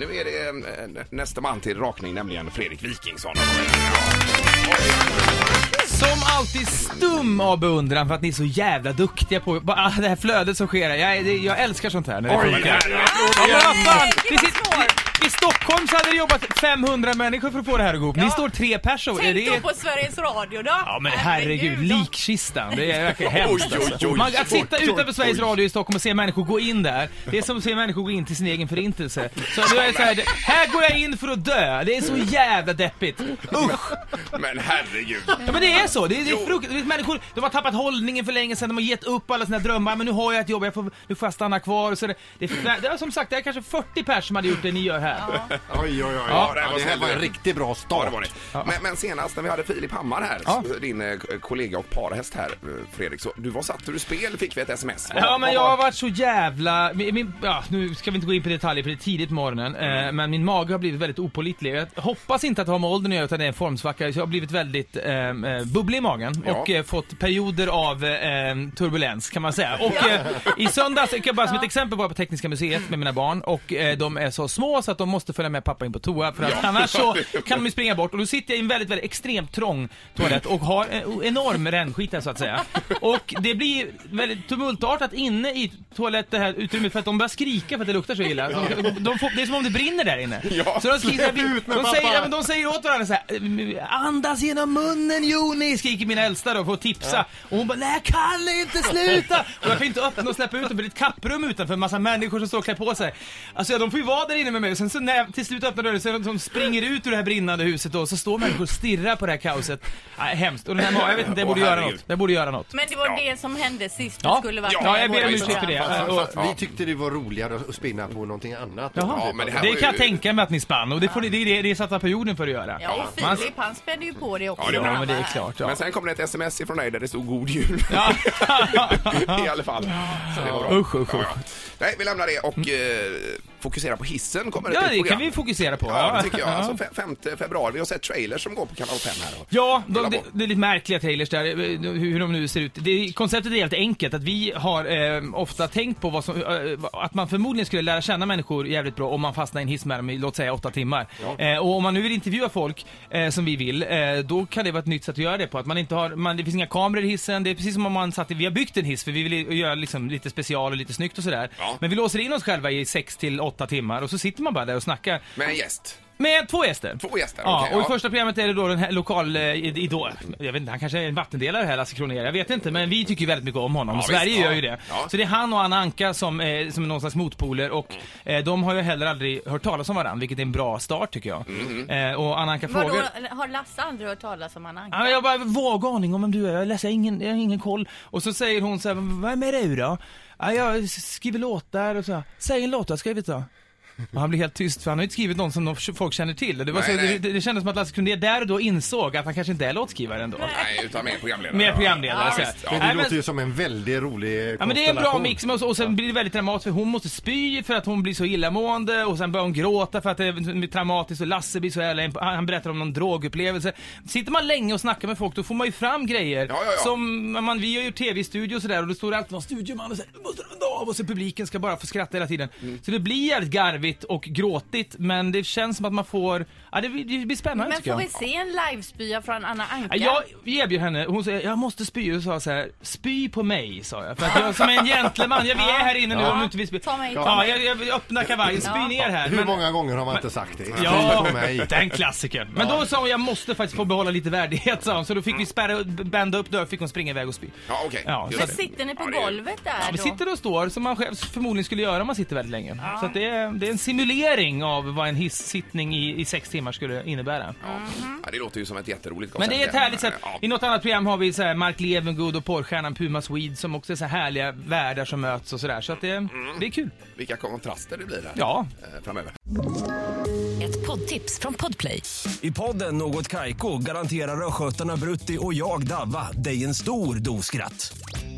Nu är det eh, nästa man till rakning, nämligen Fredrik Wikingsson. Som alltid stum av beundran för att ni är så jävla duktiga på bara, ah, det här flödet som sker. här. Jag, det, jag älskar sånt här när det Oj, funkar. här- Ja, men vad fan! Det. I, Stockholm så hade det jobbat 500 människor för att få det här att gå ihop. Ni Ja. står tre personer. Tänk det då är... på Sveriges Radio då. Ja men herregud, då. likkistan. Det är verkligen hemskt Oj, oj, alltså. oj, Man, Att sitta oj, oj, utanför Sveriges oj. Radio i Stockholm och se människor gå in där, det är som att se människor gå in till sin egen förintelse. Så det är så här, här går jag in för att dö. Det är så jävla deppigt. Usch! Men herregud. Ja men det är så, det är, det är frukt, du människor, de har tappat hållningen för länge sedan, de har gett upp alla sina drömmar, men nu har jag ett jobb, jag får, nu får jag stanna kvar så det, det, är, det är som sagt, det är kanske 40 pers som hade gjort det ni gör här. Oj, oj, oj. Ja, det Ja, här var det här var en riktigt bra Ja, start. det var det. Men, men senast när vi hade Filip Hammar här, Ja. din eh, kollega och parhäst här, eh, Fredrik, så du var satt ur spel fick vi ett sms. Ja men Vad jag var- har varit så jävla, min, min, ja, nu ska vi inte gå in på detaljer för det är tidigt på morgonen, eh, men min mage har blivit väldigt opålitlig. Jag hoppas inte att det har med åldern att göra utan det är en formsvacka, så jag har blivit väldigt eh, eh, bubblig i magen Ja. och eh, fått perioder av eh, turbulens kan man säga. Och eh, i söndags, jag kan bara som ett exempel var jag på Tekniska museet med mina barn och eh, de är så små så att de måste följa med pappa in på toa för att Ja. annars så kan de ju springa bort och då sitter jag i en väldigt, väldigt extremt trång toalett och har en enorm rännskit där så att säga. Och det blir väldigt tumultartat inne i toalett det här utrymmet för att de börjar skrika för att det luktar så illa. De, de får, det är som om det brinner där inne. Ja. Så de, skriker, mig, de, säger, ja, de säger åt varandra så här, andas genom munnen Joni, skriker mina äldsta då för att tipsa. Och hon bara, nej jag kan inte sluta! Och jag kan inte öppna och släppa ut dem, det blir ett kapprum utanför, en massa människor som står och klär på sig. Alltså de får ju vara där inne med mig och sen så när till slut öppnar dörren så är de som springer ut ur det här brinnande huset då, så står människor och stirrar på det här kaoset. Nej, hemskt. Och den här, jag vet inte, jag borde Åh, göra herregud. något. Jag borde göra något. Men det var Ja. det som hände sist Ja. skulle vara Ja, med jag ber om ursäkt för det. program. Och- Fast vi tyckte det var roligare att spinna på någonting annat. Jaha. Ja, men det här Det var kan jag ju- tänka mig att ni spann och det, får ni, det, är det, det är satta på jorden för att göra. Ja, och Man- Filip han spände ju på det också. Ja, det han Ja, men det är klart. Ja. Men sen kom det ett sms ifrån dig där det stod God Jul. Ja. I alla fall. Så det var bra. Usch, usch, usch. ja. Nej, vi lämnar det och eh, fokuserar på hissen. Kommer Ja, ett det program. kan vi fokusera på. Ja, det tycker jag. Ja. Alltså, fe- 5 februari. Vi har sett trailers som går på kanal 5 här. Ja, de, Kolla det, på. det är lite märkliga trailers där, eh, hur de nu ser ut. Det, konceptet är helt enkelt, att vi har eh, ofta tänkt på vad som, eh, att man förmodligen skulle lära känna människor jävligt bra om man fastnar i en hiss med dem i, låt säga, åtta timmar. Eh, och om man nu vill intervjua folk, eh, som vi vill, eh, då kan det vara ett nytt sätt att göra det på. Att man inte har, man, det finns inga kameror i hissen, det är precis som om man satt i, vi har byggt en hiss för vi vill göra liksom lite special och lite snyggt och sådär. Ja. Men vi låser in oss själva i sex till åtta timmar och så sitter man bara där och snackar. Med en gäst. Med två gäster. Två gäster, Ja, okej, och i ja. första programmet är det då den här lokal eh, idol. Jag vet inte, han kanske är en vattendelare här, Lasse Kronér. Jag vet inte, men vi tycker ju väldigt mycket om honom. Ja, Sverige visst, gör ja. ju det. Ja. Så det är han och Anna Anka som, eh, som är någon slags motpoler och eh, de har ju heller aldrig hört talas om varandra, vilket är en bra start tycker jag. Mm. Eh, och Anna Anka Vadå, frågar... har Lasse aldrig hört talas om Anna Anka? Ja, jag har bara vag aning om vem du är, jag läser ingen, jag har ingen koll. Och så säger hon så här, vem är du då? Ja, jag skriver låtar och så. Säg en låt du har skrivit då. Och han blir helt tyst för han har ju inte skrivit någon som folk känner till. Det, var Nej, så, nej. det, det kändes som att Lasse Kronér där och då insåg att han kanske inte är låtskrivare ändå. Nej, utan mer programledare. Mer programledare Ja, så visst, ja. Men det Nej, låter men- ju som en väldigt rolig Ja men det är en bra mix och, och sen blir det väldigt dramatiskt för hon måste spy för att hon blir så illamående och sen börjar hon gråta för att det är traumatiskt och Lasse blir så jävla, han berättar om någon drogupplevelse. Sitter man länge och snackar med folk då får man ju fram grejer Ja, ja, ja. som, man, vi har ju tv-studio och sådär och det står alltid någon studioman och säger "Du måste runda av och så publiken ska bara få skratta hela tiden. Mm. Så det blir jävligt garvigt och gråtigt men det känns som att man får, ja det, blir- det blir spännande Men får jag. vi se en livespya från Anna Anka? Ja, jag erbjöd henne, hon säger jag måste spy och sa så här, spy på mig sa jag. För att jag som är en gentleman, jag, vi är här inne nu om du inte vill spy. Ta mig, ta Ja, jag, jag vill öppna kavajen, spy Ja. ner här. Hur Men- många gånger har man inte sagt det? Ja, på mig. den klassikern. Men då sa hon, jag måste faktiskt få behålla lite värdighet sa hon. Så då fick vi spärra, bända upp dörren, fick hon springa iväg och spy. Ja, okej. Ja, Just Men sitter ni på Ja, golvet där Ja, vi då? sitter och står som man själv förmodligen skulle göra om man sitter väldigt länge. Så att det, är, det är en simulering av vad en hissittning i, i sex timmar skulle innebära. Ja, det låter ju som ett jätteroligt Men det är ett härligt sätt. Ja. I något annat program har vi så här Mark Levengood och porrstjärnan Puma Swede som också är så här härliga världar som möts och sådär. Så att det, det är kul. Vilka kontraster det blir här Ja. eh, framöver. Ett poddtips från Podplay. I podden Något Kaiko garanterar östgötarna Brutti och jag, Davva, dig en stor dos skratt.